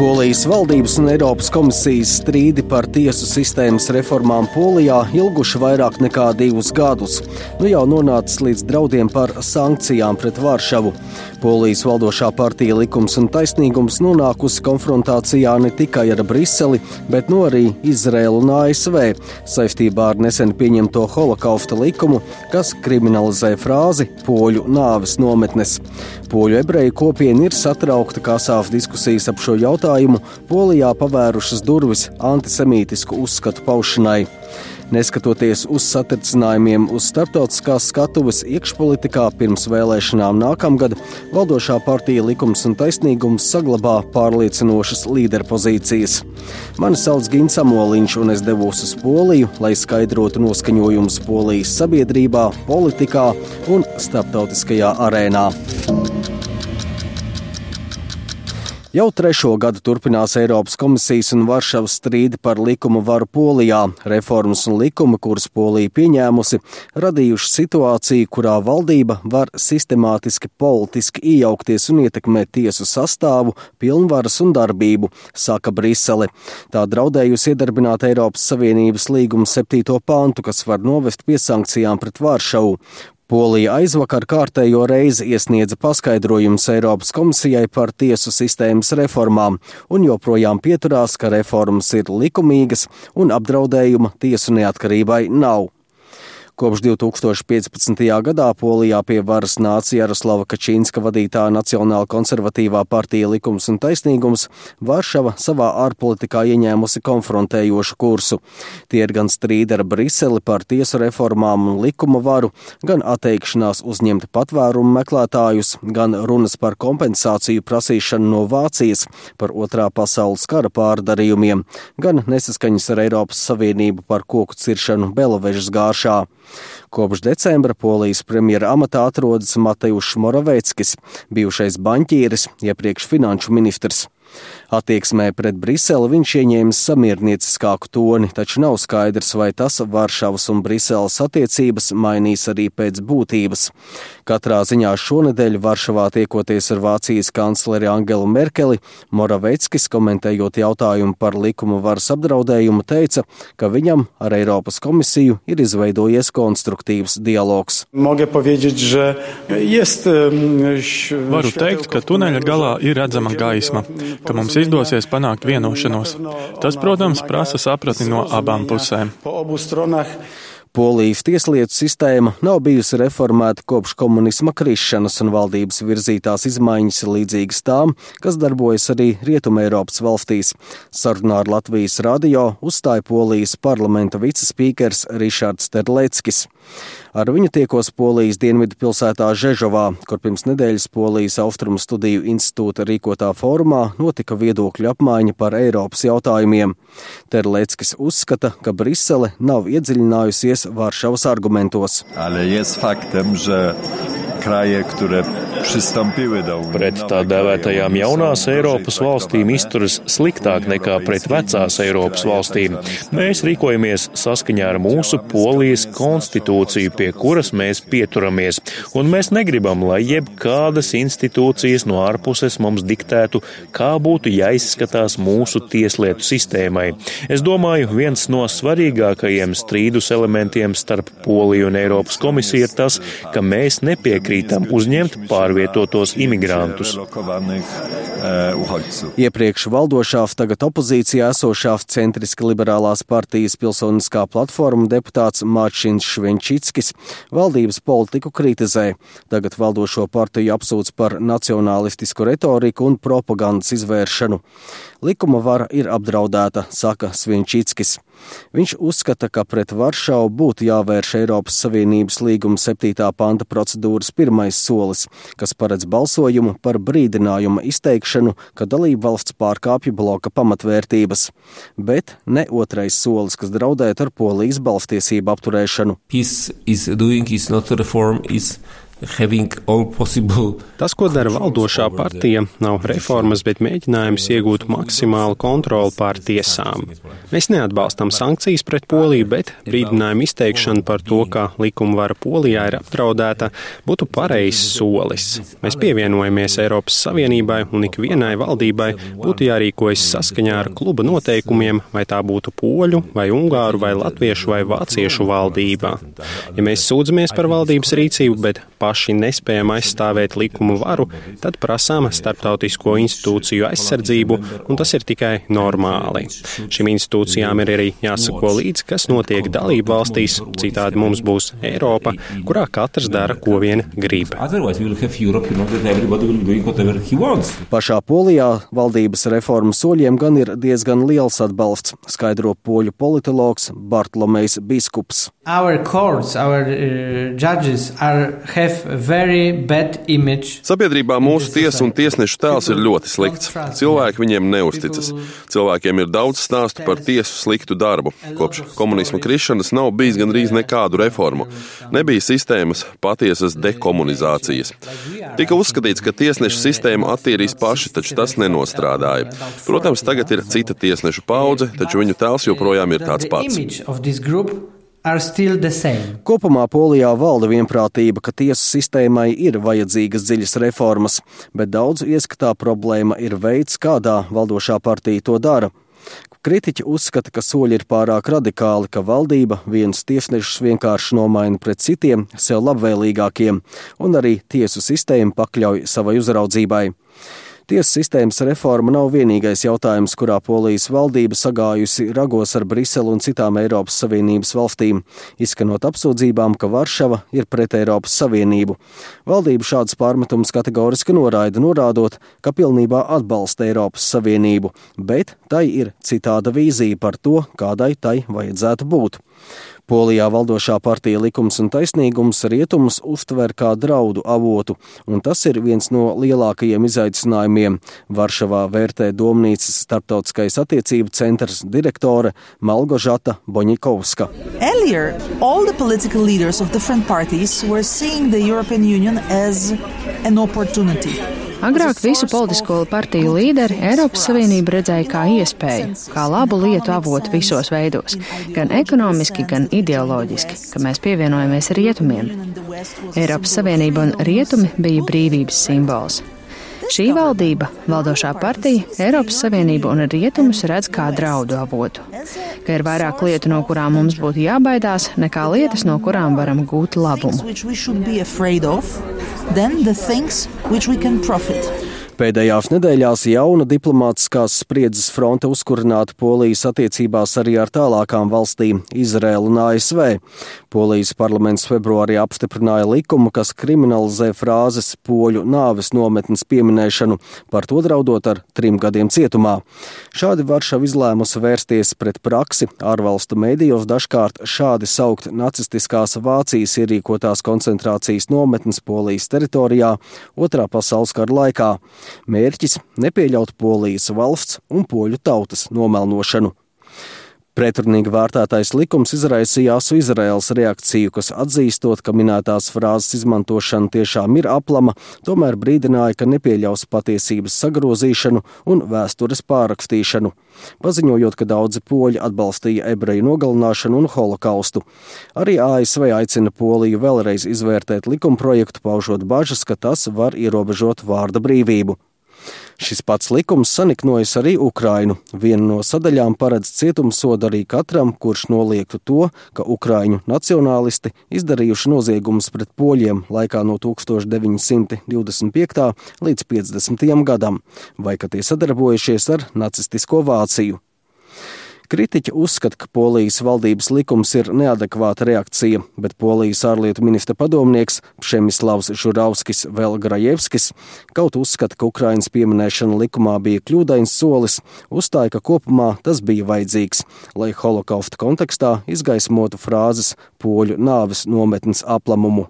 Polijas valdības un Eiropas komisijas strīdi par tiesu sistēmas reformām Polijā ilguši vairāk nekā divus gadus. Nu jau nonācis līdz draudiem par sankcijām pret Varšavu. Polijas valdošā partija Likums un taisnīgums nonākusi konfrontācijā ne tikai ar Briseli, bet no nu arī Izraēlu un ASV saistībā ar nesen pieņemto holokausta likumu, kas kriminalizē frāzi poļu nāves nometnes. Poļu ebreju kopiena ir satraukta, kā sāf diskusijas ap šo jautājumu, Polijā pavērušas durvis antisemītisku uzskatu paušanai. Neskatoties uz satricinājumiem uz starptautiskās skatuves iekšpolitikā pirms vēlēšanām nākamgad, valdošā partija Likums un taisnīgums saglabā pārliecinošas līderpozīcijas. Mani sauc Gins Amoliņš, un es devos uz Poliju, lai skaidrotu noskaņojumus Polijas sabiedrībā, politikā un starptautiskajā arēnā. Jau trešo gadu turpinās Eiropas komisijas un Varšavas strīdi par likumu varu Polijā. Reformas un likumi, kuras Polija pieņēmusi, radījuši situāciju, kurā valdība var sistemātiski politiski iejaukties un ietekmēt tiesu sastāvu, pilnvaras un darbību, saka Brisele. Tā draudējusi iedarbināt Eiropas Savienības līguma septīto pantu, kas var novest pie sankcijām pret Varšavu. Polija aizvakar kārtējo reizi iesniedza paskaidrojumus Eiropas komisijai par tiesu sistēmas reformām un joprojām pieturās, ka reformas ir likumīgas un apdraudējuma tiesu neatkarībai nav. Kopš 2015. gadā Polijā pie varas nāca Jaroslava Kačīnska vadītā Nacionāla konservatīvā partija Likums un taisnīgums, Varšava savā ārpolitikā ieņēmusi konfrontējošu kursu. Tie ir gan strīdi ar Briseli par tiesu reformām un likuma varu, gan atteikšanās uzņemt patvērumu meklētājus, gan runas par kompensāciju prasīšanu no Vācijas par otrā pasaules kara pārdarījumiem, gan nesaskaņas ar Eiropas Savienību par koku ciršanu Belavežas gāršā. Kopš decembra polijas premjera amatā atrodas Mateušs Moraveckis, bijušais baņķieris, iepriekš finanšu ministrs. Attieksmē pret Briseli viņš ieņēma samiernieciskāku toni, taču nav skaidrs, vai tas Varšavas un Briseles attiecības mainīs arī pēc būtības. Katrā ziņā šonedēļ Varšavā tiekoties ar Vācijas kancleri Angelu Merkeli, Moraveckis, komentējot jautājumu par likuma varas apdraudējumu, teica, ka viņam ar Eiropas komisiju ir izveidojies konstruktīvs dialogs. Varu teikt, ka tuneļa galā ir redzama gaisma, ka mums izdosies panākt vienošanos. Tas, protams, prasa sapratni no abām pusēm. Polijas tieslietu sistēma nav bijusi reformēta kopš komunisma krišanas, un valdības virzītās izmaiņas ir līdzīgas tām, kas darbojas arī Rietumē Eiropas valstīs. Sarunā ar Latvijas radio uzstāja Polijas parlamenta vicespīkers Rišards Terleckis. Ar viņu tiekos Polijas dienvidu pilsētā Žežovā, kur pirms nedēļas Polijas austrumu studiju institūta rīkotā fórumā notika viedokļu apmaiņa par Eiropas jautājumiem. Terleckis uzskata, ka Brisele nav iedziļinājusies Varšavas argumentos. Ale jest faktem, że kraje, które przystąpiły do Unii. Pret tā dēvētajām jaunās Eiropas valstīm izturas sliktāk nekā pret vecās Eiropas valstīm. Mēs rīkojamies saskaņā ar mūsu polijas konstitūciju, pie kuras mēs pieturamies, un mēs negribam, lai jebkādas institūcijas no ārpuses mums diktētu, kā būtu jāizskatās mūsu tieslietu sistēmai. Es domāju, viens no svarīgākajiem strīdus elementiem starp Poliju un Eiropas komisiju ir tas, ka mēs nepiekrītam uzņemt pārvietotos imigrantus. Iepriekš valdošā, tagad opozīcijā esošā centriski liberālās partijas pilsoniskā platforma deputāts Mārčins Švenčickis valdības politiku kritizē. Tagad valdošo partiju apsūdz par nacionālistisku retoriku un propagandas izvēršanu. Likuma vara ir apdraudēta, saka Svinčickis. Viņš uzskata, ka pret Varšavu būtu jāvērš Eiropas Savienības līguma 7. panta procedūras pirmais solis, kas paredz balsojumu par brīdinājumu izteikšanu, ka dalība valsts pārkāpja bloka pamatvērtības, bet ne otrais solis, kas draudētu ar polijas balstiesību apturēšanu. His is doing, is Tas, ko dara valdošā partija, nav reformas, bet mēģinājums iegūt maksimālu kontroli pār tiesām. Mēs neatbalstam sankcijas pret Poliju, bet brīdinājumu izteikšana par to, ka likuma vara Polijā ir apdraudēta, būtu pareizs solis. Mēs pievienojamies Eiropas Savienībai un ikvienai valdībai būtu jārīkojas saskaņā ar kluba noteikumiem, vai tā būtu poļu, vai ungāru, vai latviešu, vai vāciešu valdība. Ja mēs sūdzamies par valdības rīcību, bet paši nespējam aizstāvēt likumu varu, tad prasām starptautisko institūciju aizsardzību, un tas ir tikai normāli. Šīm institūcijām ir arī jāsako līdzi, kas notiek dalību valstīs, citādi mums būs Eiropa, kurā katrs dara, ko vien grib. Pašā Polijā valdības reformu soļiem gan ir diezgan liels atbalsts, skaidro poļu politologs Bartolomejs Biskups. Our courts, our, uh, are, Sabiedrībā mūsu tiesa un tiesnešu tēls ir ļoti slikts. Cilvēki viņiem neusticas. Cilvēkiem ir daudz stāstu par tiesu sliktu darbu. Kopš komunisma krišanas nav bijis gandrīz nekādu reformu. Nebija sistēmas patiesas dekomunizācijas. Tika uzskatīts, ka tiesnešu sistēmu attīrīs paši, taču tas nenostrādāja. Protams, tagad ir cita tiesnešu paudze, taču viņu tēls joprojām ir tāds pats. Kopumā Polijā valda vienprātība, ka tiesu sistēmai ir vajadzīgas dziļas reformas, bet daudzu ieskatā problēma ir veids, kādā valdošā partija to dara. Kritiķi uzskata, ka soļi ir pārāk radikāli, ka valdība viens tiesnešus vienkārši nomaina pret citiem, sev labvēlīgākiem, un arī tiesu sistēmu pakļauj savai uzraudzībai. Tiesu sistēmas reforma nav vienīgais jautājums, kurā Polijas valdība sagājusi ragos ar Briselu un citām Eiropas Savienības valstīm, izskanot apsūdzībām, ka Varšava ir pret Eiropas Savienību. Valdība šādas pārmetumus kategoriski noraida, norādot, ka pilnībā atbalsta Eiropas Savienību, bet tai ir citāda vīzija par to, kādai tai vajadzētu būt. Polijā valdošā partija likums un taisnīgums rietumus uztver kā draudu avotu, un tas ir viens no lielākajiem izaicinājumiem. Varšavā vērtē Domnīcas starptautiskais attiecību centrs direktore Malgožata Boņikovska. Earlier, all the political leaders of different parties were seeing the European Union as an opportunity. Agrāk visu politisko partiju līderi Eiropas Savienību redzēja kā iespēju, kā labu lietu avotu visos veidos, gan ekonomiski, gan ideoloģiski, ka mēs pievienojamies rietumiem. Eiropas Savienība un rietumi bija brīvības simbols. Šī valdība, valdošā partija, Eiropas Savienību un rietumus redz kā draudu avotu, ka ir vairāk lietu, no kurām mums būtu jābaidās, nekā lietas, no kurām varam gūt labumu. Pēdējās nedēļās jauna diplomātiskās spriedzes fronte uzkurināta Polijas attiecībās arī ar tālākām valstīm - Izraēlu un ASV. Polijas parlaments februārī apstiprināja likumu, kas kriminalizē frāzes poļu nāves nometnes pieminēšanu, par to draudot ar trim gadiem cietumā. Šādi Varšava izlēmusi vērsties pret praksi. Ārvalstu mēdījos dažkārt šādi saukt nacistiskās Vācijas ierīkotās koncentrācijas nometnes Polijas teritorijā otrā pasaules kara laikā. Mērķis - nepieļaut Polijas valsts un poļu tautas nomelnošanu. Pretrunīgi vērtētais likums izraisīja asu Izraels reakciju, kas atzīstot, ka minētās frāzes izmantošana tiešām ir aplama, tomēr brīdināja, ka nepieļaus patiesības sagrozīšanu un vēstures pārrakstīšanu, paziņojot, ka daudzi poļi atbalstīja ebreju nogalināšanu un holokaustu. Arī ASV aicina Poliju vēlreiz izvērtēt likumprojektu, paužot bažas, ka tas var ierobežot vārda brīvību. Šis pats likums saniknojas arī Ukrainu. Viena no sadaļām paredz cietumsodu arī katram, kurš noliektu to, ka ukraiņu nacionālisti izdarījuši noziegumus pret poļiem laikā no 1925. līdz 50. gadam, vai ka tie sadarbojušies ar nacistisko Vāciju. Kritiķi uzskata, ka Polijas valdības likums ir neadekvāta reakcija, bet Polijas ārlietu ministra padomnieks Pšemislavs Žuravskis Velgrajevskis kaut uzskata, ka Ukrainas pieminēšana likumā bija kļūdains solis, uzstāja, ka kopumā tas bija vajadzīgs, lai holokausta kontekstā izgaismotu frāzes poļu nāves nometnes aplamumu.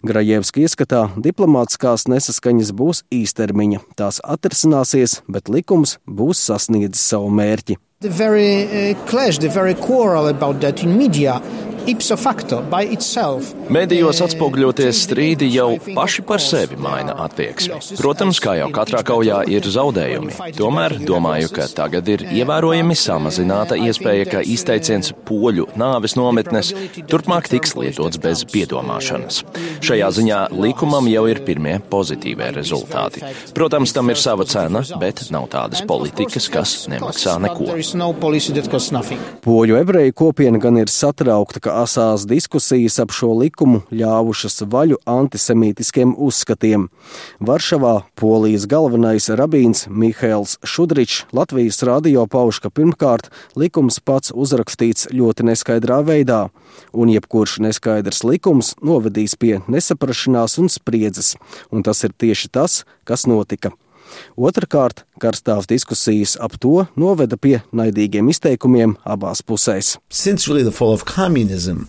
Grajevska ieskatā diplomātiskās nesaskaņas būs īstermiņa, tās atrisināsies, bet likums būs sasniedzis savu mērķi. The very uh, clash, the very quarrel about that in media ipso facto, by itself. Medijos atspoguļoties strīdi jau paši par sevi maina attieksmi. Protams, kā jau katrā kaujā ir zaudējumi. Tomēr domāju, ka tagad ir ievērojami samazināta iespēja, ka izteiciens poļu nāves nometnes turpmāk tiks lietots bez piedomāšanas. Šajā ziņā likumam jau ir pirmie pozitīvie rezultāti. Protams, tam ir sava cena, bet nav tādas politikas, kas nemaksā neko. Poļu ebreju kopiena gan ir satraukta, ka asās diskusijas ap šo likumu ļāvušas vaļu antisemītiskiem uzskatiem. Varšavā polijas galvenais rabīns Mihails Šudričs Latvijas radio pauž, ka pirmkārt likums pats uzrakstīts ļoti neskaidrā veidā, un jebkurš neskaidrs likums novedīs pie nesaprašanās un spriedzes, un tas ir tieši tas, kas notika. Otrakārt, karstās diskusijas ap to noveda pie naidīgiem izteikumiem abās pusēs. Since really the fall of communism,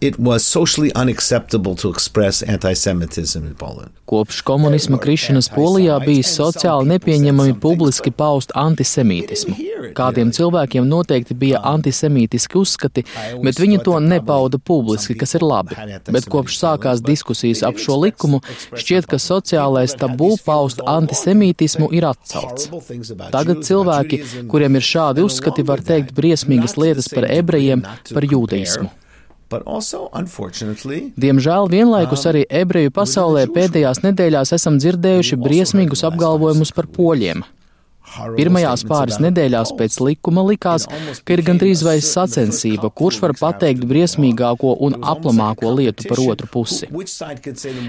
it was socially unacceptable to express anti-Semitism in Poland. Kopš komunisma krišanas Polijā bija sociāli nepieņemami publiski paust antisemītismu. Kādiem cilvēkiem noteikti bija antisemītiski uzskati, bet viņi to nepauda publiski, kas ir labi. Bet kopš sākās diskusijas ap šo likumu, šķiet, ka sociālais tabū paust antisemītismu ir atcelts. Tagad cilvēki, kuriem ir šādi uzskati, var teikt briesmīgas lietas par ebrejiem, par jūdaismu. Diemžēl vienlaikus arī ebreju pasaulē pēdējās nedēļās esam dzirdējuši briesmīgus apgalvojumus par poļiem. Pirmajās pāris nedēļās pēc likuma likās, ka ir gandrīz vai sacensība, kurš var pateikt briesmīgāko un aplamāko lietu par otru pusi.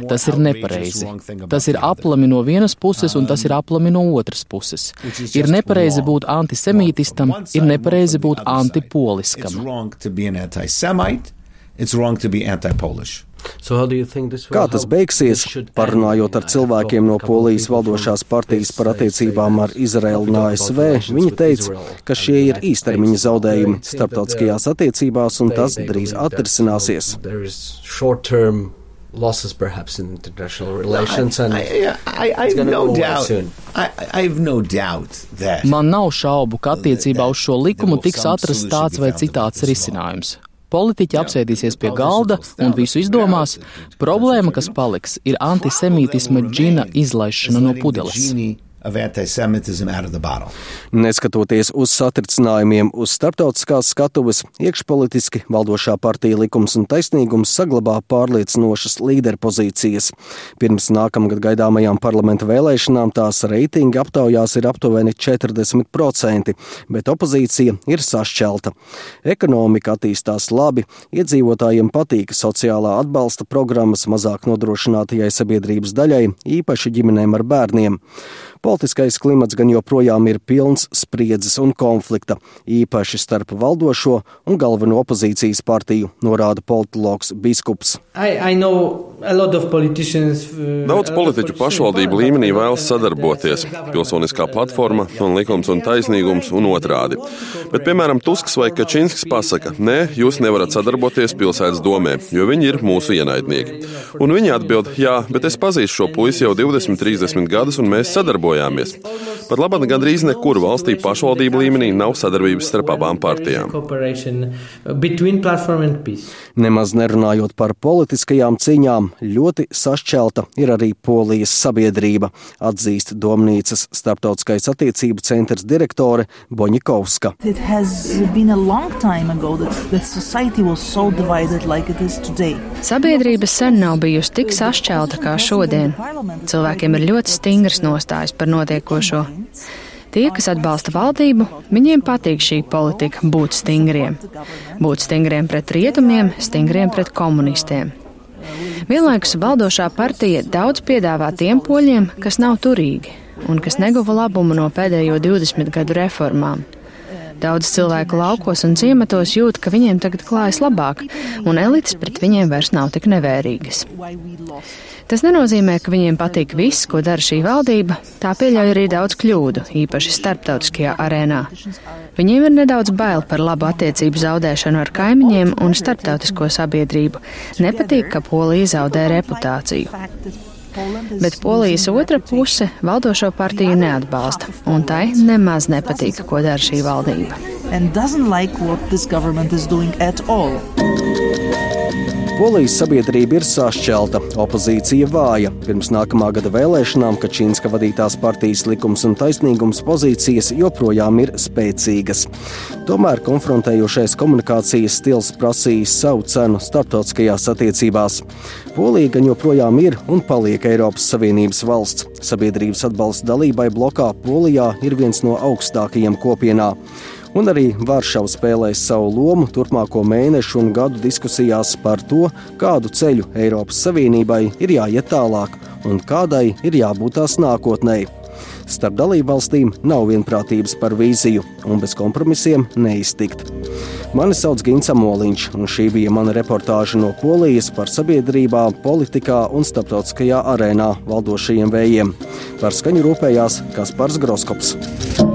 Tas ir nepareizi. Tas ir aplami no vienas puses un tas ir aplami no otras puses. Ir nepareizi būt antisemītistam, ir nepareizi būt antipoliskam. It's wrong to be anti-Polish. Kā tas beigsies? Parunājot ar cilvēkiem no Polijas valdošās partijas par attiecībām ar Izraelu un ASV, viņi teica, ka šie ir īstermiņa zaudējumi starptautiskajās attiecībās un tas drīz atrisināsies. losses perhaps in international relations and I, I, I, I no doubt, I, I have no doubt that Man nav šaubu, ka attiecībā uz šo likumu tiks atrasts tāds vai citāds risinājums. Politiķi apsēdīsies pie galda un visu izdomās. Problēma, kas paliks, ir antisemītisma džina izlaišana no pudeles of anti-Semitism out of the bottle. Neskatoties uz satricinājumiem uz starptautiskās skatuves, iekšpolitiski valdošā partija likums un taisnīgums saglabā pārliecinošas līderpozīcijas. Pirms nākamgad gaidāmajām parlamenta vēlēšanām tās reitingi aptaujās ir aptuveni 40%, bet opozīcija ir sašķelta. Ekonomika attīstās labi, iedzīvotājiem patīk sociālā atbalsta programmas mazāk nodrošinātajai sabiedrības daļai, īpaši ģimenēm ar bērniem. Politiskais klimats gan joprojām ir pilns spriedzes un konflikta, īpaši starp valdošo un galveno opozīcijas partiju, norāda politologs Biskups. I, I uh, Daudz politiķu pašvaldību līmenī vēlas sadarboties - pilsoniskā platforma un likums un taisnīgums un otrādi. Bet, piemēram, Tusks vai Kačinskis pasaka, nē, jūs nevarat sadarboties pilsētas domē, jo viņi ir mūsu ienaidnieki. Un viņi atbild, jā, bet es pazīstu šo puisi jau 20, 30 gadus un mēs sadarbojāmies. Pat labi, gandrīz nekur valstī pašvaldību līmenī nav sadarbības starp abām partijām. Nemaz nerunājot par politiskajām cīņām, ļoti sašķelta ir arī polijas sabiedrība, atzīst Domnīcas starptautiskais attiecību centrs direktore Boņikovska. Sabiedrība sen nav bijusi tik sašķelta kā šodien. Cilvēkiem ir ļoti stingras nostājas par notiekošo. Tie, kas atbalsta valdību, viņiem patīk šī politika būt stingriem. Būt stingriem pret rietumiem, stingriem pret komunistiem. Vienlaikus valdošā partija daudz piedāvā tiem poļiem, kas nav turīgi un kas neguva labumu no pēdējo 20 gadu reformām. Daudz cilvēku laukos un ciematos jūt, ka viņiem tagad klājas labāk, un elites pret viņiem vairs nav tik nevērīgas. Tas nenozīmē, ka viņiem patīk viss, ko dara šī valdība, tā pieļauj arī daudz kļūdu, īpaši starptautiskajā arēnā. Viņiem ir nedaudz bail par labu attiecību zaudēšanu ar kaimiņiem un starptautisko sabiedrību. Nepatīk, ka Polija zaudē reputāciju. Bet polijas otra puse valdošo partiju neatbalsta, un tai nemaz nepatīk, ko dara šī valdība. Polijas sabiedrība ir sašķelta, opozīcija vāja. Pirms nākamā gada vēlēšanām Kačīnska vadītās partijas likums un taisnīgums pozīcijas joprojām ir spēcīgas. Tomēr konfrontējošais komunikācijas stils prasījis savu cenu starptautiskajās attiecībās. Polija gan joprojām ir un paliek Eiropas Savienības valsts. Sabiedrības atbalsts dalībai blokā Polijā ir viens no augstākajiem kopienā un arī Varšava spēlēs savu lomu turpmāko mēnešu un gadu diskusijās par to, kādu ceļu Eiropas Savienībai ir jāiet tālāk un kādai ir jābūt tās nākotnē. Starp dalībvalstīm nav vienprātības par vīziju, un bez kompromisiem neiztikt. Mani sauc Gins Amoliņš, un šī bija mana reportāža no Polijas par sabiedrībā, politikā un starptautiskajā arēnā valdošajiem vējiem. Par skaņu rūpējās Kaspars Groskops